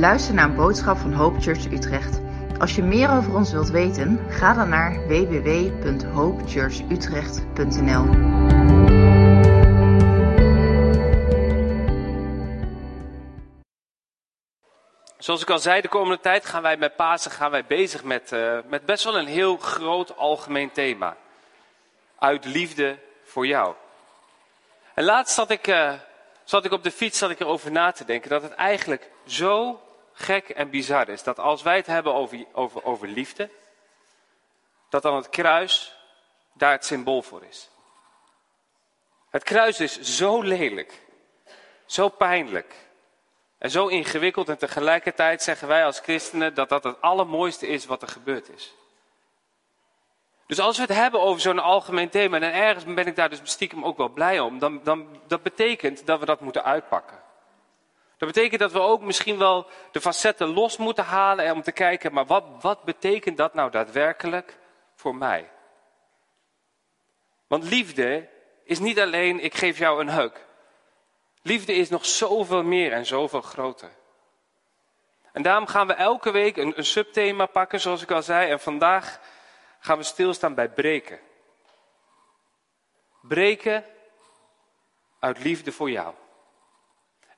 luistert naar een boodschap van Hope Church Utrecht. Als je meer over ons wilt weten, ga dan naar www.hopechurchutrecht.nl. Zoals ik al zei, de komende tijd gaan wij met Pasen gaan wij bezig met, uh, met best wel een heel groot algemeen thema. Uit liefde voor jou. En laatst zat ik, uh, zat ik op de fiets zat ik erover na te denken dat het eigenlijk zo gek en bizar is. Dat als wij het hebben over, over, over liefde, dat dan het kruis daar het symbool voor is. Het kruis is zo lelijk, zo pijnlijk en zo ingewikkeld en tegelijkertijd zeggen wij als christenen dat dat het allermooiste is wat er gebeurd is. Dus als we het hebben over zo'n algemeen thema, en ergens ben ik daar dus stiekem ook wel blij om, dan, dan dat betekent dat we dat moeten uitpakken. Dat betekent dat we ook misschien wel de facetten los moeten halen en om te kijken, maar wat, wat betekent dat nou daadwerkelijk voor mij? Want liefde is niet alleen ik geef jou een heuk. Liefde is nog zoveel meer en zoveel groter. En daarom gaan we elke week een, een subthema pakken, zoals ik al zei. En vandaag gaan we stilstaan bij breken. Breken uit liefde voor jou.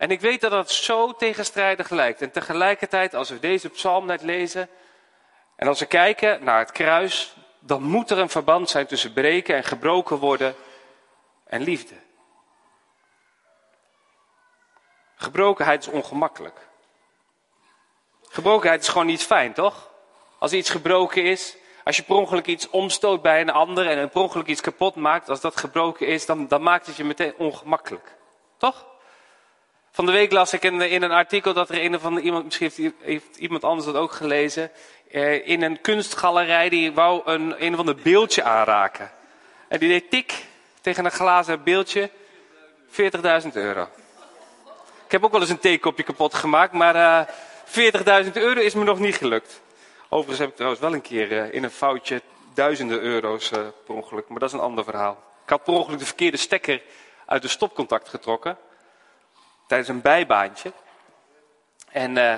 En ik weet dat dat zo tegenstrijdig lijkt. En tegelijkertijd, als we deze psalm net lezen. En als we kijken naar het kruis. Dan moet er een verband zijn tussen breken en gebroken worden en liefde. Gebrokenheid is ongemakkelijk. Gebrokenheid is gewoon niet fijn, toch? Als iets gebroken is, als je per ongeluk iets omstoot bij een ander en per ongeluk iets kapot maakt, als dat gebroken is, dan, dan maakt het je meteen ongemakkelijk. Toch? Van de week las ik in, in een artikel dat er een andere iemand, misschien heeft, heeft iemand anders dat ook gelezen, eh, in een kunstgalerij die wou een, een of ander beeldje aanraken. En die deed tik tegen een glazen beeldje, 40.000 euro. Ik heb ook wel eens een theekopje kapot gemaakt, maar uh, 40.000 euro is me nog niet gelukt. Overigens heb ik trouwens wel een keer uh, in een foutje duizenden euro's uh, per ongeluk, maar dat is een ander verhaal. Ik had per ongeluk de verkeerde stekker uit de stopcontact getrokken tijdens een bijbaantje. En uh,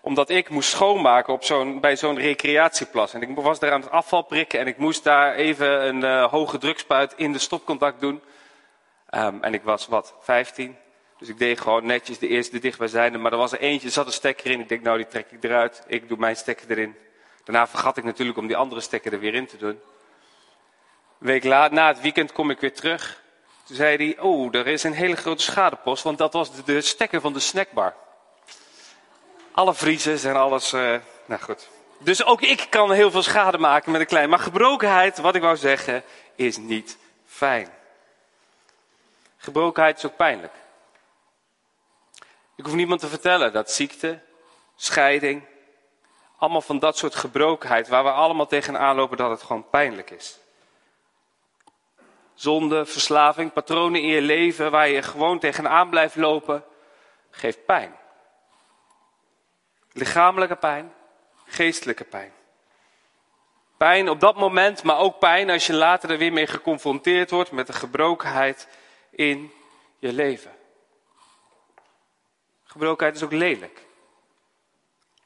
omdat ik moest schoonmaken op zo'n, bij zo'n recreatieplas. En ik was daar aan het afval prikken en ik moest daar even een uh, hoge drukspuit in de stopcontact doen. Um, en ik was wat, 15. Dus ik deed gewoon netjes de eerste de dichtbijzijnde. Maar er was er eentje, er zat een stekker in. Ik denk, nou die trek ik eruit. Ik doe mijn stekker erin. Daarna vergat ik natuurlijk om die andere stekker er weer in te doen. Een week later, na het weekend kom ik weer terug. Toen zei hij, oh, er is een hele grote schadepost, want dat was de, stekker van de snackbar. Alle vriezers en alles, uh, nou goed. Dus ook ik kan heel veel schade maken met een klein. Maar gebrokenheid, wat ik wou zeggen, is niet fijn. Gebrokenheid is ook pijnlijk. Ik hoef niemand te vertellen dat ziekte, scheiding, allemaal van dat soort gebrokenheid, waar we allemaal tegenaan lopen, dat het gewoon pijnlijk is zonde, verslaving, patronen in je leven waar je gewoon tegenaan blijft lopen, geeft pijn. Lichamelijke pijn, geestelijke pijn. Pijn op dat moment, maar ook pijn als je later er weer mee geconfronteerd wordt met de gebrokenheid in je leven. Gebrokenheid is ook lelijk.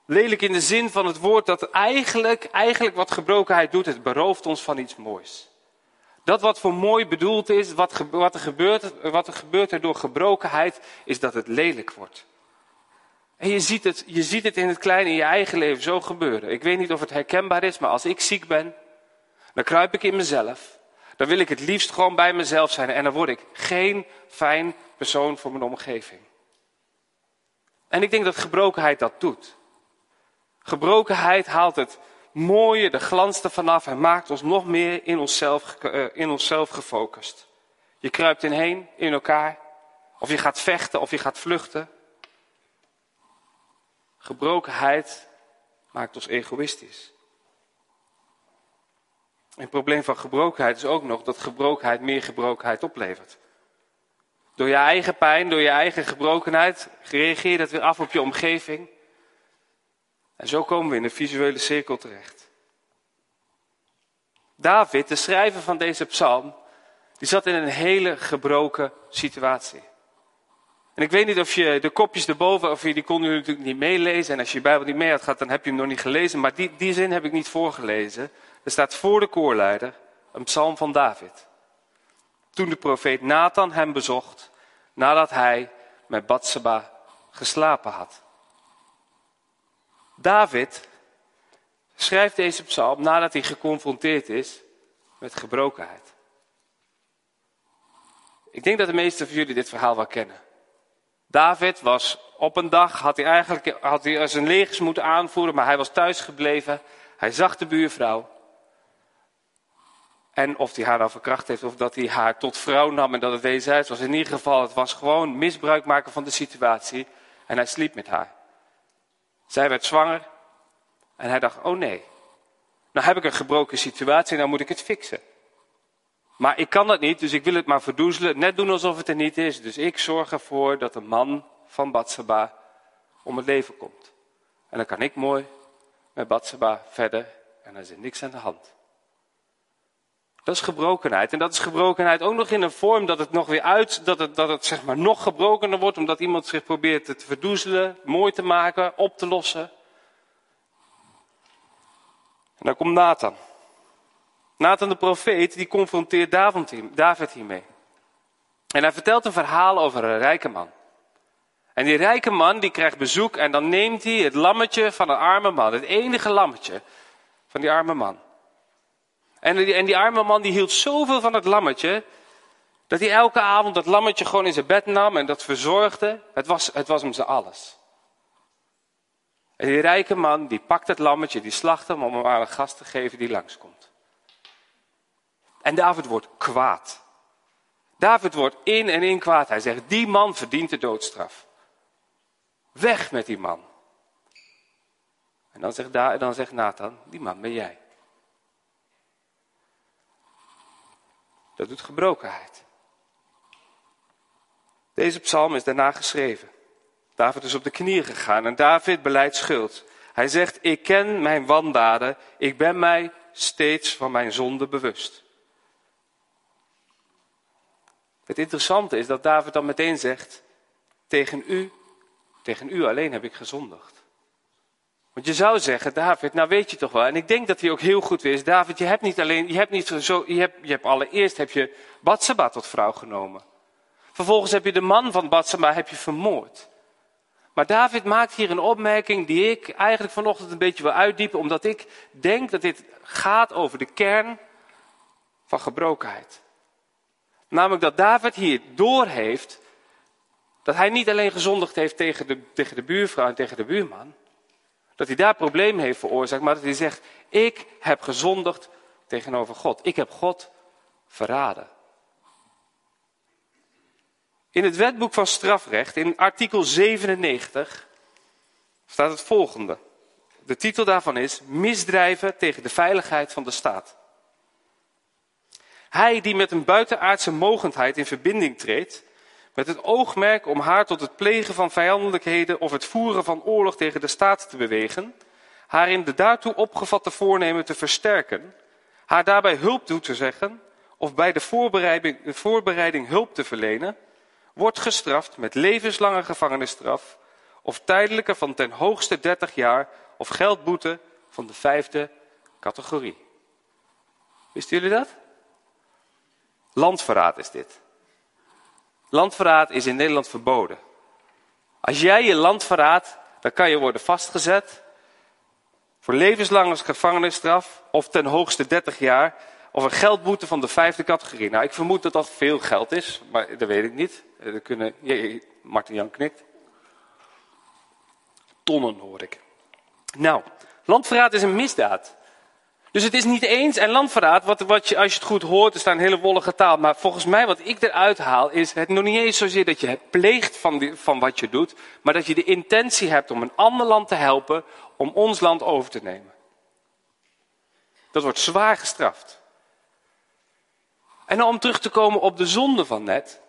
Lelijk in de zin van het woord dat eigenlijk, eigenlijk wat gebrokenheid doet, het berooft ons van iets moois. Dat wat voor mooi bedoeld is, wat, wat, er gebeurt, wat er gebeurt door gebrokenheid, is dat het lelijk wordt. En je ziet, het, je ziet het in het kleine in je eigen leven zo gebeuren. Ik weet niet of het herkenbaar is, maar als ik ziek ben, dan kruip ik in mezelf. Dan wil ik het liefst gewoon bij mezelf zijn en dan word ik geen fijn persoon voor mijn omgeving. En ik denk dat gebrokenheid dat doet. Gebrokenheid haalt het mooie, de glans ervan af en maakt ons nog meer in onszelf, uh, in onszelf gefocust. Je kruipt inheen, in elkaar, of je gaat vechten of je gaat vluchten. Gebrokenheid maakt ons egoïstisch. En het probleem van gebrokenheid is ook nog dat gebrokenheid meer gebrokenheid oplevert. Door je eigen pijn, door je eigen gebrokenheid, reageer je dat weer af op je omgeving. En zo komen we in een visuele cirkel terecht. David, de schrijver van deze psalm, die zat in een hele gebroken situatie. En ik weet niet of je de kopjes erboven, of je die kon u natuurlijk niet meelezen. En als je je Bijbel niet mee had gehad, dan heb je hem nog niet gelezen. Maar die, die zin heb ik niet voorgelezen. Er staat voor de koorleider een psalm van David. Toen de profeet Nathan hem bezocht, nadat hij met Batseba geslapen had. David schrijft deze psalm nadat hij geconfronteerd is met gebrokenheid. Ik denk dat de meesten van jullie dit verhaal wel kennen. David was op een dag, had hij eigenlijk had hij zijn legers moeten aanvoeren, maar hij was thuis gebleven. Hij zag de buurvrouw. En of hij haar nou verkracht heeft of dat hij haar tot vrouw nam en dat het wederzijds was. In ieder geval, het was gewoon misbruik maken van de situatie. En hij sliep met haar. Zij werd zwanger. En hij dacht, oh nee. Nou heb ik een gebroken situatie, nou moet ik het fixen. Maar ik kan dat niet, dus ik wil het maar verdoezelen. Net doen alsof het er niet is. Dus ik zorg ervoor dat de man van Batseba om het leven komt. En dan kan ik mooi met Batseba verder en er is niks aan de hand. Dat is gebrokenheid. En dat is gebrokenheid ook nog in een vorm dat het nog weer uit, dat het, dat het zeg maar nog gebrokener wordt, omdat iemand zich probeert te verdoezelen, mooi te maken, op te lossen. En dan komt Nathan. Nathan de profeet, die confronteert David hiermee. En hij vertelt een verhaal over een rijke man. En die rijke man die krijgt bezoek en dan neemt hij het lammetje van een arme man. Het enige lammetje van die arme man. En die, en die arme man die hield zoveel van het lammetje, dat hij elke avond dat lammetje gewoon in zijn bed nam en dat verzorgde. Het was, het was hem zijn alles. En die rijke man die pakt het lammetje, die slacht hem om hem aan een gast te geven die langskomt. En David wordt kwaad. David wordt in en in kwaad. Hij zegt, die man verdient de doodstraf. Weg met die man. En dan zegt, dan zegt Nathan, die man ben jij. Dat doet gebrokenheid. Deze psalm is daarna geschreven. David is op de knieën gegaan en David beleidt schuld. Hij zegt, ik ken mijn wandaden, ik ben mij steeds van mijn zonde bewust. Het interessante is dat David dan meteen zegt, tegen u, tegen u alleen heb ik gezondigd. Want je zou zeggen, David, nou weet je toch wel, en ik denk dat hij ook heel goed wist, David, je hebt niet alleen, je hebt niet zo, je hebt, je hebt allereerst heb je Batseba tot vrouw genomen. Vervolgens heb je de man van Batseba heb je vermoord. Maar David maakt hier een opmerking die ik eigenlijk vanochtend een beetje wil uitdiepen, omdat ik denk dat dit gaat over de kern van gebrokenheid. Namelijk dat David hier doorheeft dat hij niet alleen gezondigd heeft tegen de, tegen de buurvrouw en tegen de buurman, dat hij daar problemen heeft veroorzaakt, maar dat hij zegt, ik heb gezondigd tegenover God. Ik heb God verraden. In het wetboek van strafrecht, in artikel 97, staat het volgende. De titel daarvan is Misdrijven tegen de veiligheid van de staat. Hij die met een buitenaardse mogendheid in verbinding treedt, met het oogmerk om haar tot het plegen van vijandelijkheden of het voeren van oorlog tegen de staat te bewegen, haar in de daartoe opgevatte voornemen te versterken, haar daarbij hulp toe te zeggen of bij de voorbereiding, de voorbereiding hulp te verlenen, wordt gestraft met levenslange gevangenisstraf of tijdelijke van ten hoogste 30 jaar of geldboete van de vijfde categorie. Wisten jullie dat? Landverraad is dit. Landverraad is in Nederland verboden. Als jij je land verraadt, dan kan je worden vastgezet voor levenslange gevangenisstraf of ten hoogste 30 jaar of een geldboete van de vijfde categorie. Nou, ik vermoed dat dat veel geld is, maar dat weet ik niet. Er kunnen, Martin Jan knikt. Tonnen hoor ik. Nou, landverraad is een misdaad. Dus het is niet eens en landverraad, wat, wat je, als je het goed hoort, er staan hele wollige taal. Maar volgens mij wat ik eruit haal, is het nog niet eens zozeer dat je het pleegt van, die, van wat je doet. Maar dat je de intentie hebt om een ander land te helpen om ons land over te nemen. Dat wordt zwaar gestraft. En om terug te komen op de zonde van net.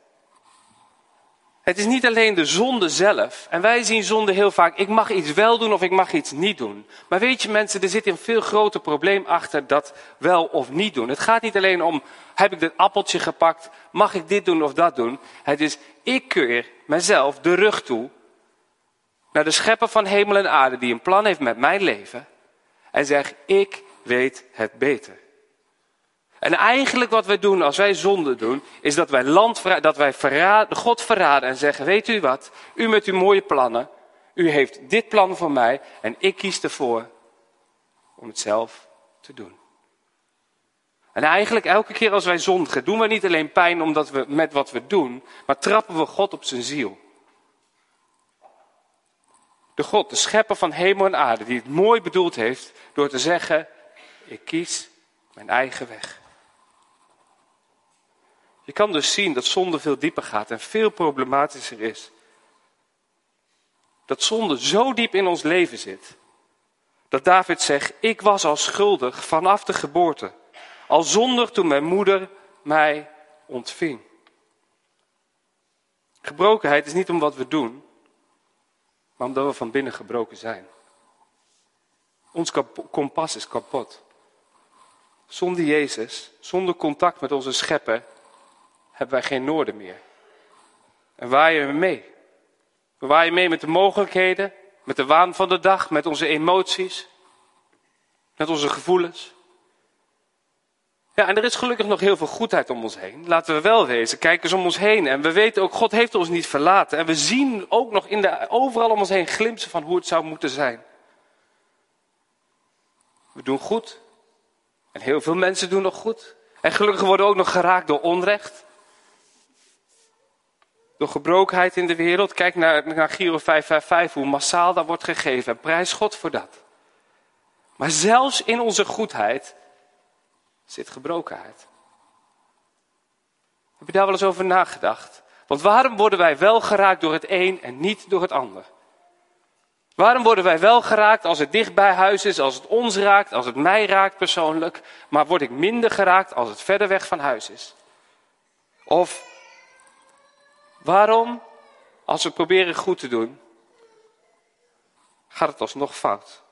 Het is niet alleen de zonde zelf. En wij zien zonde heel vaak, ik mag iets wel doen of ik mag iets niet doen. Maar weet je mensen, er zit een veel groter probleem achter dat wel of niet doen. Het gaat niet alleen om, heb ik dit appeltje gepakt, mag ik dit doen of dat doen. Het is, ik keur mezelf de rug toe naar de schepper van hemel en aarde die een plan heeft met mijn leven. En zeg, ik weet het beter. En eigenlijk wat wij doen als wij zonde doen, is dat wij, land, dat wij God verraden en zeggen, weet u wat, u met uw mooie plannen, u heeft dit plan voor mij en ik kies ervoor om het zelf te doen. En eigenlijk elke keer als wij zondigen, doen we niet alleen pijn omdat we met wat we doen, maar trappen we God op zijn ziel. De God, de schepper van hemel en aarde, die het mooi bedoeld heeft door te zeggen, ik kies mijn eigen weg. Je kan dus zien dat zonde veel dieper gaat en veel problematischer is. Dat zonde zo diep in ons leven zit. Dat David zegt, ik was al schuldig vanaf de geboorte. Al zondig toen mijn moeder mij ontving. Gebrokenheid is niet om wat we doen, maar omdat we van binnen gebroken zijn. Ons kompas is kapot. Zonder Jezus, zonder contact met onze schepper, hebben wij geen noorden meer. En waaien we mee? We waaien mee met de mogelijkheden, met de waan van de dag, met onze emoties, met onze gevoelens. Ja, en er is gelukkig nog heel veel goedheid om ons heen. Laten we wel wezen, kijk eens om ons heen. En we weten ook, God heeft ons niet verlaten. En we zien ook nog in de, overal om ons heen glimpsen van hoe het zou moeten zijn. We doen goed. En heel veel mensen doen nog goed. En gelukkig worden ook nog geraakt door onrecht door gebrokenheid in de wereld. Kijk naar, naar Giro 555, hoe massaal dat wordt gegeven. En prijs God voor dat. Maar zelfs in onze goedheid zit gebrokenheid. Heb je daar wel eens over nagedacht? Want waarom worden wij wel geraakt door het een en niet door het ander? Waarom worden wij wel geraakt als het dicht bij huis is, als het ons raakt, als het mij raakt persoonlijk, maar word ik minder geraakt als het verder weg van huis is? Of Waarom, als we proberen goed te doen, gaat het alsnog fout?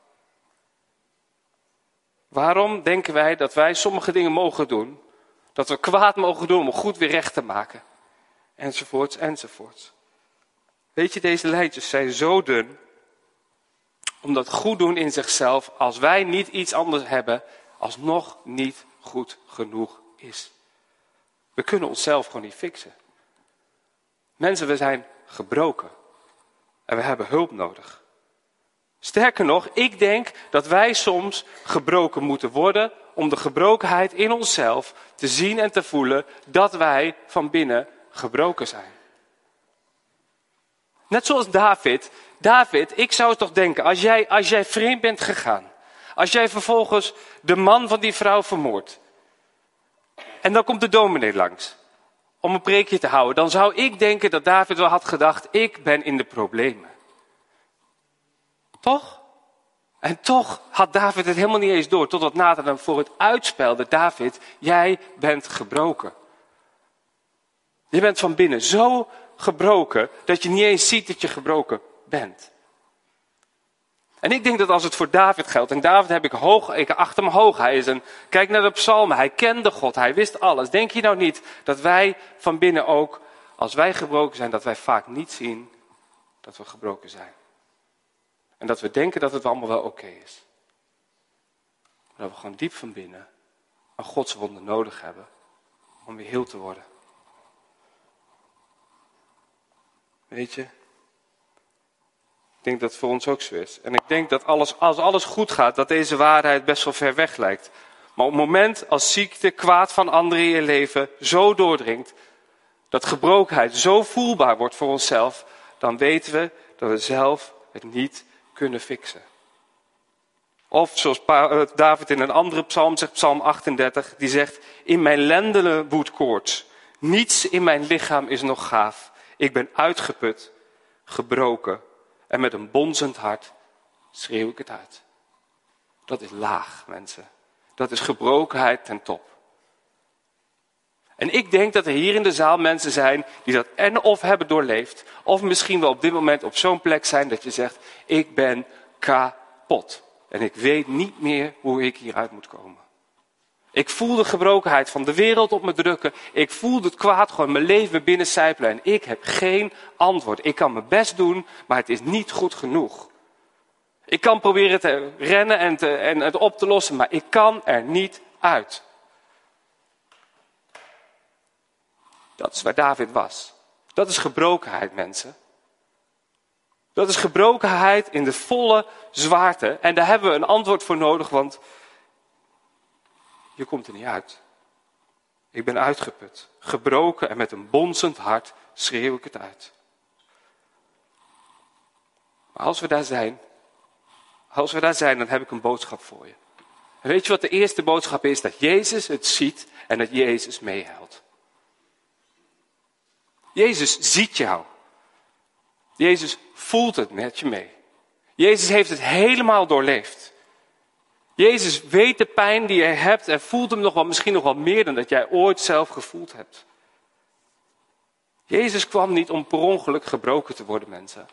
Waarom denken wij dat wij sommige dingen mogen doen, dat we kwaad mogen doen om goed weer recht te maken? Enzovoorts, enzovoorts. Weet je, deze lijntjes zijn zo dun, omdat goed doen in zichzelf, als wij niet iets anders hebben, alsnog niet goed genoeg is. We kunnen onszelf gewoon niet fixen. Mensen, we zijn gebroken. En we hebben hulp nodig. Sterker nog, ik denk dat wij soms gebroken moeten worden om de gebrokenheid in onszelf te zien en te voelen dat wij van binnen gebroken zijn. Net zoals David. David, ik zou toch denken, als jij, als jij vreemd bent gegaan, als jij vervolgens de man van die vrouw vermoordt, en dan komt de dominee langs om een preekje te houden, dan zou ik denken dat David wel had gedacht, ik ben in de problemen. Toch? En toch had David het helemaal niet eens door, totdat Nathan hem voor het uitspelde, David, jij bent gebroken. Je bent van binnen zo gebroken dat je niet eens ziet dat je gebroken bent. En ik denk dat als het voor David geldt, en David heb ik hoog, ik acht hem hoog, hij is een, kijk naar de psalmen, hij kende God, hij wist alles. Denk je nou niet dat wij van binnen ook, als wij gebroken zijn, dat wij vaak niet zien dat we gebroken zijn. En dat we denken dat het allemaal wel oké is. Maar dat we gewoon diep van binnen een godswonde nodig hebben om weer heel te worden. Weet je, ik denk dat het voor ons ook zo is. En ik denk dat alles, als alles goed gaat, dat deze waarheid best wel ver weg lijkt. Maar op het moment als ziekte, kwaad van anderen in je leven zo doordringt, dat gebrokenheid zo voelbaar wordt voor onszelf, dan weten we dat we zelf het niet kunnen fixen. Of zoals eh, David in een andere psalm zegt, psalm 38, die zegt, in mijn lendenen woedt koorts. Niets in mijn lichaam is nog gaaf. Ik ben uitgeput, gebroken en met een bonzend hart schreeuw ik het uit. Dat is laag, mensen. Dat is gebrokenheid ten top. En ik denk dat er hier in de zaal mensen zijn die dat en of hebben doorleefd, of misschien wel op dit moment op zo'n plek zijn dat je zegt, ik ben kapot. En ik weet niet meer hoe ik hieruit moet komen. Ik voel de gebrokenheid van de wereld op me drukken. Ik voel het kwaad gewoon mijn leven binnen sijpelen. En ik heb geen antwoord. Ik kan mijn best doen, maar het is niet goed genoeg. Ik kan proberen te rennen en, te, en het op te lossen, maar ik kan er niet uit. Dat is waar David was. Dat is gebrokenheid, mensen. Dat is gebrokenheid in de volle zwaarte. En daar hebben we een antwoord voor nodig, want je komt er niet uit. Ik ben uitgeput, gebroken en met een bonzend hart schreeuw ik het uit. Maar als we daar zijn, als we daar zijn, dan heb ik een boodschap voor je. En weet je wat de eerste boodschap is? Dat Jezus het ziet en dat Jezus meehelpt. Jezus ziet jou. Jezus voelt het met je mee. Jezus heeft het helemaal doorleefd. Jezus weet de pijn die je hebt en voelt hem nog wel, misschien nog wel meer dan dat jij ooit zelf gevoeld hebt. Jezus kwam niet om per ongeluk gebroken te worden, mensen.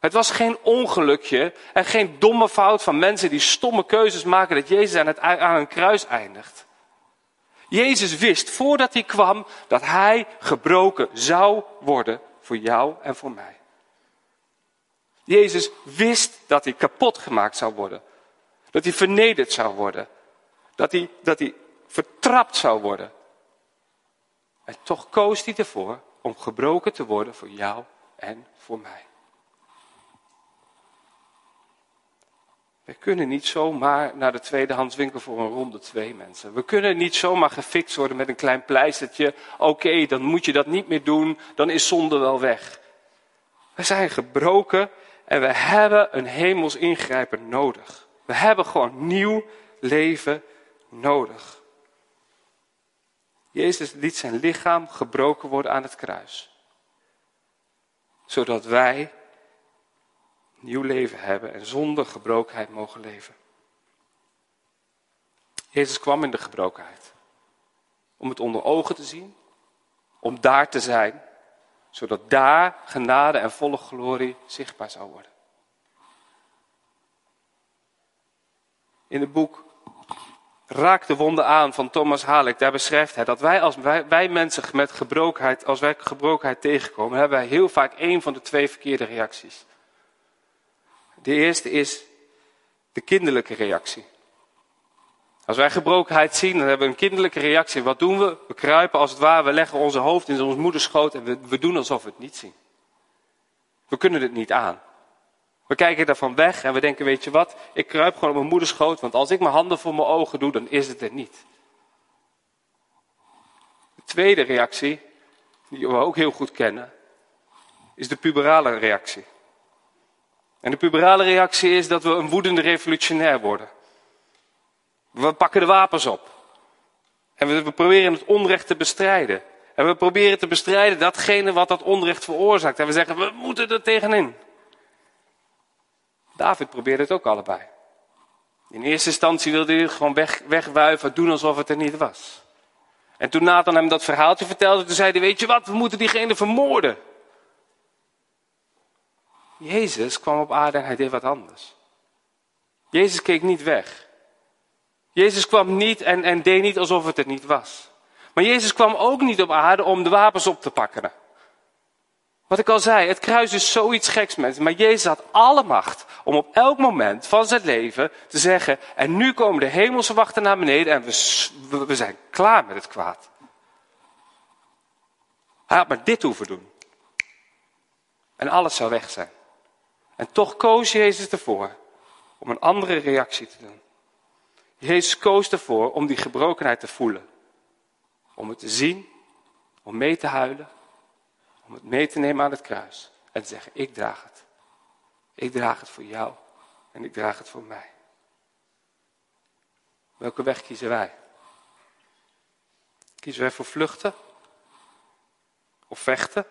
Het was geen ongelukje en geen domme fout van mensen die stomme keuzes maken dat Jezus aan, het, aan een kruis eindigt. Jezus wist voordat hij kwam dat hij gebroken zou worden voor jou en voor mij. Jezus wist dat hij kapot gemaakt zou worden. Dat hij vernederd zou worden. Dat hij, dat hij vertrapt zou worden. En toch koos hij ervoor om gebroken te worden voor jou en voor mij. We kunnen niet zomaar naar de tweedehandswinkel voor een ronde twee mensen. We kunnen niet zomaar gefixt worden met een klein pleistertje. Oké, dan moet je dat niet meer doen, dan is zonde wel weg. We zijn gebroken en we hebben een hemels ingrijpen nodig. We hebben gewoon nieuw leven nodig. Jezus liet zijn lichaam gebroken worden aan het kruis. Zodat wij nieuw leven hebben en zonder gebrokenheid mogen leven. Jezus kwam in de gebrokenheid. Om het onder ogen te zien. Om daar te zijn. Zodat daar genade en volle glorie zichtbaar zou worden. In het boek Raak de wonden aan van Thomas Halek, daar beschrijft hij dat wij als wij, mensen met gebrokenheid, als wij gebrokenheid tegenkomen, hebben wij heel vaak één van de twee verkeerde reacties. De eerste is de kinderlijke reactie. Als wij gebrokenheid zien, dan hebben we een kinderlijke reactie. Wat doen we? We kruipen als het ware, we leggen onze hoofd in onze moederschoot en we, we doen alsof we het niet zien. We kunnen het niet aan. We kijken daarvan weg en we denken, weet je wat, ik kruip gewoon op mijn moederschoot, want als ik mijn handen voor mijn ogen doe, dan is het er niet. De tweede reactie, die we ook heel goed kennen, is de puberale reactie. En de puberale reactie is dat we een woedende revolutionair worden. We pakken de wapens op. En we, proberen het onrecht te bestrijden. En we proberen te bestrijden datgene wat dat onrecht veroorzaakt. En we zeggen, we moeten er tegenin. David probeerde het ook allebei. In eerste instantie wilde hij gewoon weg, wegwuiven, doen alsof het er niet was. En toen Nathan hem dat verhaaltje vertelde, toen zei hij, weet je wat, we moeten diegene vermoorden. Jezus kwam op aarde en hij deed wat anders. Jezus keek niet weg. Jezus kwam niet en, en deed niet alsof het er niet was. Maar Jezus kwam ook niet op aarde om de wapens op te pakken. Wat ik al zei, het kruis is zoiets geks mensen. Maar Jezus had alle macht om op elk moment van zijn leven te zeggen, en nu komen de hemelse wachten naar beneden en we, we zijn klaar met het kwaad. Hij had maar dit hoeven doen. En alles zou weg zijn. En toch koos Jezus ervoor om een andere reactie te doen. Jezus koos ervoor om die gebrokenheid te voelen. Om het te zien, om mee te huilen, om het mee te nemen aan het kruis. En te zeggen, ik draag het. Ik draag het voor jou en ik draag het voor mij. Welke weg kiezen wij? Kiezen wij voor vluchten? Of vechten?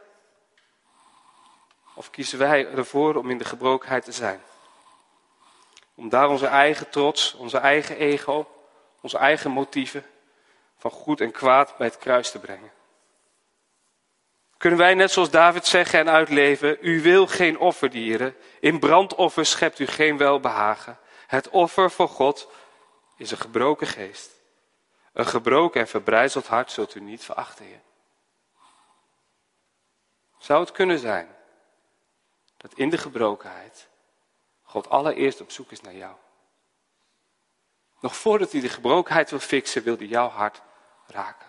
Of kiezen wij ervoor om in de gebrokenheid te zijn? Om daar onze eigen trots, onze eigen ego, onze eigen motieven, van goed en kwaad bij het kruis te brengen. Kunnen wij net zoals David zeggen en uitleven, u wil geen offerdieren, in brandoffers schept u geen welbehagen. Het offer voor God is een gebroken geest. Een gebroken en verbrijzeld hart zult u niet verachten. Zou het kunnen zijn dat in de gebrokenheid God allereerst op zoek is naar jou? Nog voordat hij de gebrokenheid wil fixen, wil hij jouw hart raken.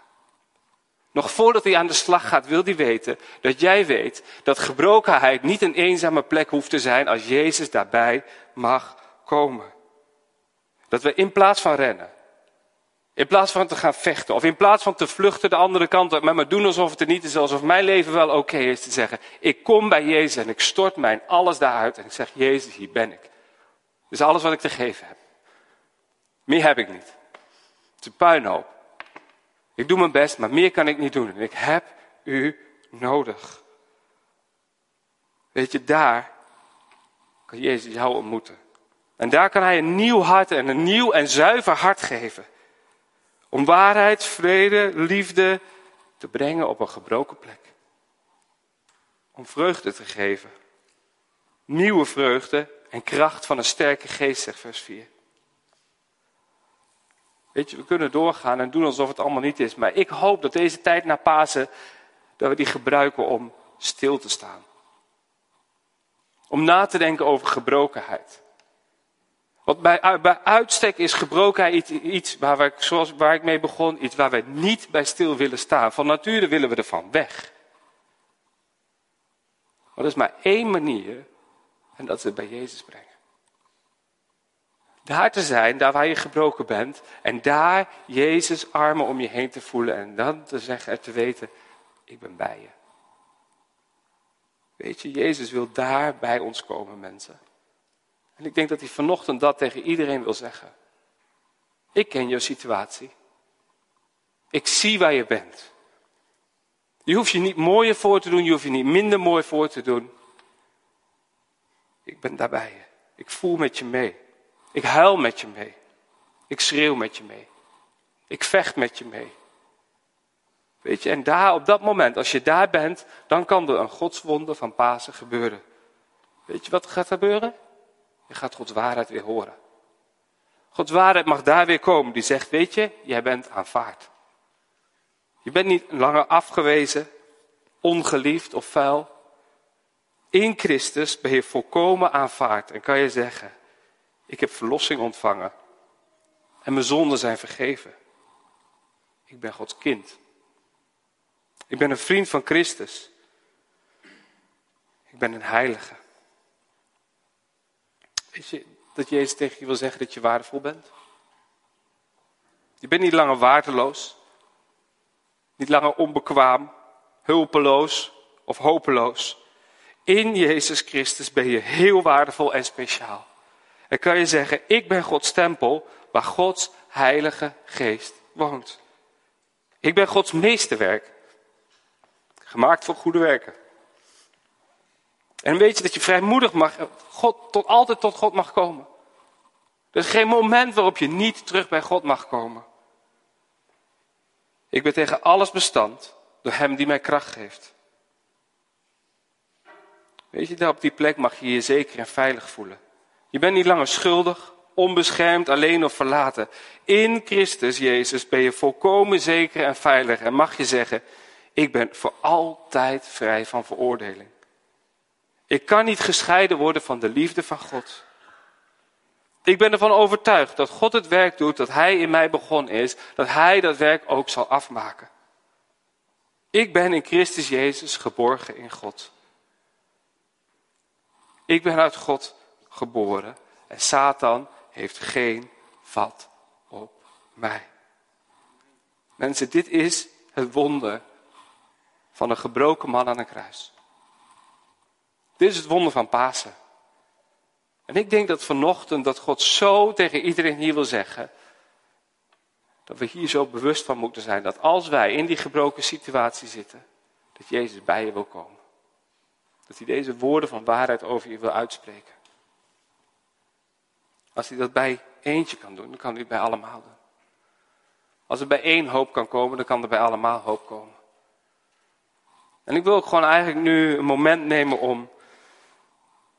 Nog voordat hij aan de slag gaat, wil hij weten dat jij weet dat gebrokenheid niet een eenzame plek hoeft te zijn als Jezus daarbij mag komen. Dat we in plaats van rennen, in plaats van te gaan vechten, of in plaats van te vluchten de andere kant op, maar maar doen alsof het er niet is, alsof mijn leven wel oké is, te zeggen, ik kom bij Jezus en ik stort mijn alles daaruit en ik zeg, Jezus, hier ben ik. Dit is alles wat ik te geven heb. Meer heb ik niet. Het is een puinhoop. Ik doe mijn best, maar meer kan ik niet doen. En ik heb u nodig. Weet je, daar kan Jezus jou ontmoeten. En daar kan Hij een nieuw hart en een nieuw en zuiver hart geven. Om waarheid, vrede, liefde te brengen op een gebroken plek. Om vreugde te geven. Nieuwe vreugde en kracht van een sterke geest, zegt vers 4. Weet je, we kunnen doorgaan en doen alsof het allemaal niet is. Maar ik hoop dat deze tijd na Pasen, dat we die gebruiken om stil te staan. Om na te denken over gebrokenheid. Want bij, bij uitstek is gebrokenheid iets waar, we, zoals, waar ik mee begon, iets waar we niet bij stil willen staan. Van nature willen we ervan weg. Maar er is maar één manier en dat is het bij Jezus brengen. Daar te zijn, daar waar je gebroken bent. En daar Jezus armen om je heen te voelen. En dan te zeggen en te weten, ik ben bij je. Weet je, Jezus wil daar bij ons komen, mensen. En ik denk dat hij vanochtend dat tegen iedereen wil zeggen. Ik ken jouw situatie. Ik zie waar je bent. Je hoeft je niet mooier voor te doen, je hoeft je niet minder mooi voor te doen. Ik ben daarbij je. Ik voel met je mee. Ik huil met je mee. Ik schreeuw met je mee. Ik vecht met je mee. Weet je, en daar op dat moment, als je daar bent, dan kan er een godswonde van Pasen gebeuren. Weet je wat gaat gebeuren? Je gaat Gods waarheid weer horen. Gods waarheid mag daar weer komen. Die zegt, weet je, jij bent aanvaard. Je bent niet langer afgewezen, ongeliefd of vuil. In Christus ben je volkomen aanvaard en kan je zeggen, ik heb verlossing ontvangen en mijn zonden zijn vergeven. Ik ben Gods kind. Ik ben een vriend van Christus. Ik ben een heilige. Weet je dat Jezus tegen je wil zeggen dat je waardevol bent? Je bent niet langer waardeloos. Niet langer onbekwaam, hulpeloos of hopeloos. In Jezus Christus ben je heel waardevol en speciaal. En kan je zeggen, ik ben Gods tempel waar Gods heilige geest woont. Ik ben Gods meesterwerk. Gemaakt voor goede werken. En weet je dat je vrijmoedig mag, God, tot, altijd tot God mag komen. Er is geen moment waarop je niet terug bij God mag komen. Ik ben tegen alles bestand door Hem die mij kracht geeft. Weet je, daar op die plek mag je je zeker en veilig voelen. Je bent niet langer schuldig, onbeschermd, alleen of verlaten. In Christus Jezus ben je volkomen zeker en veilig en mag je zeggen, ik ben voor altijd vrij van veroordeling. Ik kan niet gescheiden worden van de liefde van God. Ik ben ervan overtuigd dat God het werk doet dat Hij in mij begonnen is, dat Hij dat werk ook zal afmaken. Ik ben in Christus Jezus geborgen in God. Ik ben uit God geboren en Satan heeft geen vat op mij. Mensen, dit is het wonder van een gebroken man aan een kruis. Dit is het wonder van Pasen. En ik denk dat vanochtend dat God zo tegen iedereen hier wil zeggen. Dat we hier zo bewust van moeten zijn dat als wij in die gebroken situatie zitten, dat Jezus bij je wil komen. Dat hij deze woorden van waarheid over je wil uitspreken. Als hij dat bij eentje kan doen, dan kan hij het bij allemaal doen. Als er bij één hoop kan komen, dan kan er bij allemaal hoop komen. En ik wil ook gewoon eigenlijk nu een moment nemen om,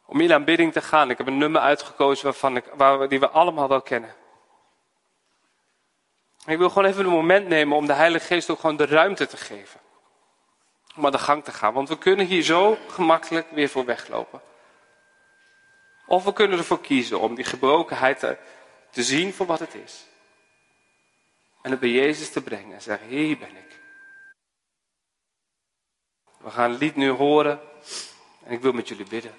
om in aanbidding te gaan. Ik heb een nummer uitgekozen waarvan ik, waar die we allemaal wel kennen. ik wil gewoon even een moment nemen om de Heilige Geest ook gewoon de ruimte te geven. Om aan de gang te gaan. Want we kunnen hier zo gemakkelijk weer voor weglopen. Of we kunnen ervoor kiezen om die gebrokenheid te, zien voor wat het is. En het bij Jezus te brengen en zeggen, hier ben ik. We gaan het lied nu horen en ik wil met jullie bidden.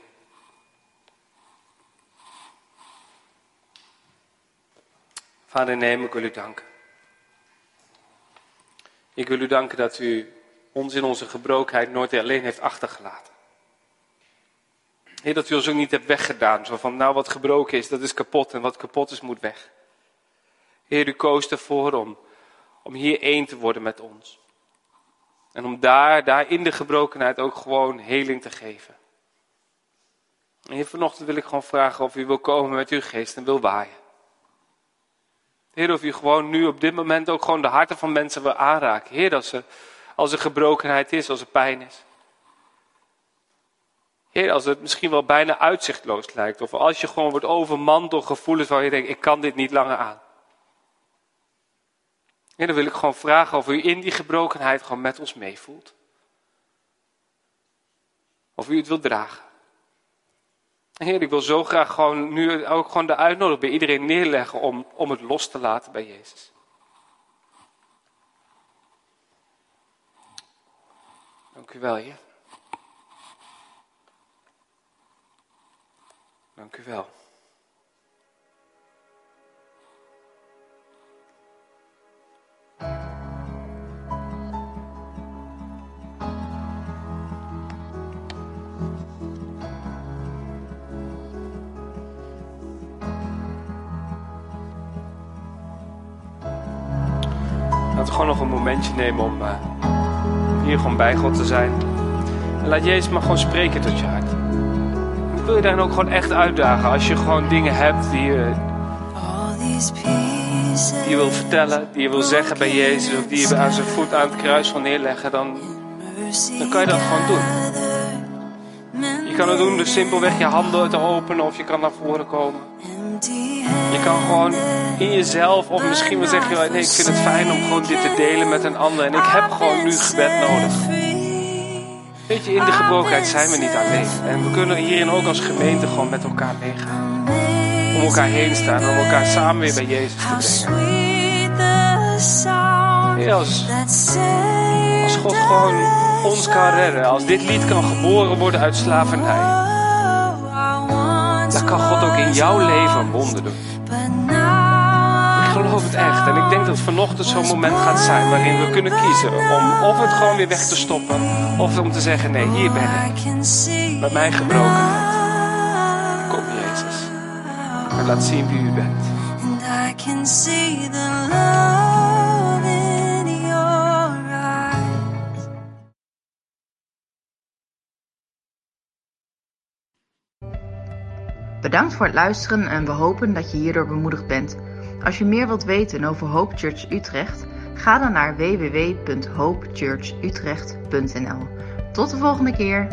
Vader, neem, ik wil u danken. Ik wil u danken dat u ons in onze gebrokenheid nooit alleen heeft achtergelaten. Heer, dat u ons ook niet hebt weggedaan. Zo van, nou wat gebroken is, dat is kapot en wat kapot is, moet weg. Heer, u koos ervoor om, om hier één te worden met ons. En om daar, daar in de gebrokenheid ook gewoon heling te geven. En Heer, vanochtend wil ik gewoon vragen of u wil komen met uw geest en wil waaien. Heer, of u gewoon nu op dit moment ook gewoon de harten van mensen wil aanraken. Heer, als er, als er gebrokenheid is, als er pijn is. Heer, als het misschien wel bijna uitzichtloos lijkt. Of als je gewoon wordt overmand door gevoelens waar je denkt, ik kan dit niet langer aan. Dan wil ik gewoon vragen of u in die gebrokenheid gewoon met ons meevoelt. Of u het wilt dragen. Heer, ik wil zo graag gewoon nu ook gewoon de uitnodiging bij iedereen neerleggen om, om het los te laten bij Jezus. Dank u wel, Heer. Dank u wel. Laten gewoon nog een momentje nemen om uh, hier gewoon bij God te zijn. En laat Jezus maar gewoon spreken tot je hart. Wil je dan ook gewoon echt uitdagen als je gewoon dingen hebt die je, wil vertellen, die je wil zeggen bij Jezus of die je aan zijn voet aan het kruis wil neerleggen, dan, dan kan je dat gewoon doen. Je kan het doen door simpelweg je handen te openen of je kan naar voren komen. Je kan gewoon in jezelf, of misschien wel zeg je wel, nee, ik vind het fijn om gewoon dit te delen met een ander. En ik heb gewoon nu gebed nodig. Weet je, in de gebrokenheid zijn we niet alleen. En we kunnen hierin ook als gemeente gewoon met elkaar meegaan. Om elkaar heen staan, om elkaar samen weer bij Jezus te brengen. Als, als God gewoon ons kan redden, als dit lied kan geboren worden uit slavernij, dan kan God ook in jouw leven een wonder doen. Ik geloof het echt. En ik denk dat vanochtend zo'n moment gaat zijn waarin we kunnen kiezen om of het gewoon weer weg te stoppen, of om te zeggen: nee, hier ben ik. Met mijn gebrokenheid. Kom Jezus. En laat zien wie u bent. And I can see the love in your eyes. Bedankt voor het luisteren en we hopen dat je hierdoor bemoedigd bent. Als je meer wilt weten over Hope Church Utrecht, ga dan naar www.hopechurchutrecht.nl. Tot de volgende keer.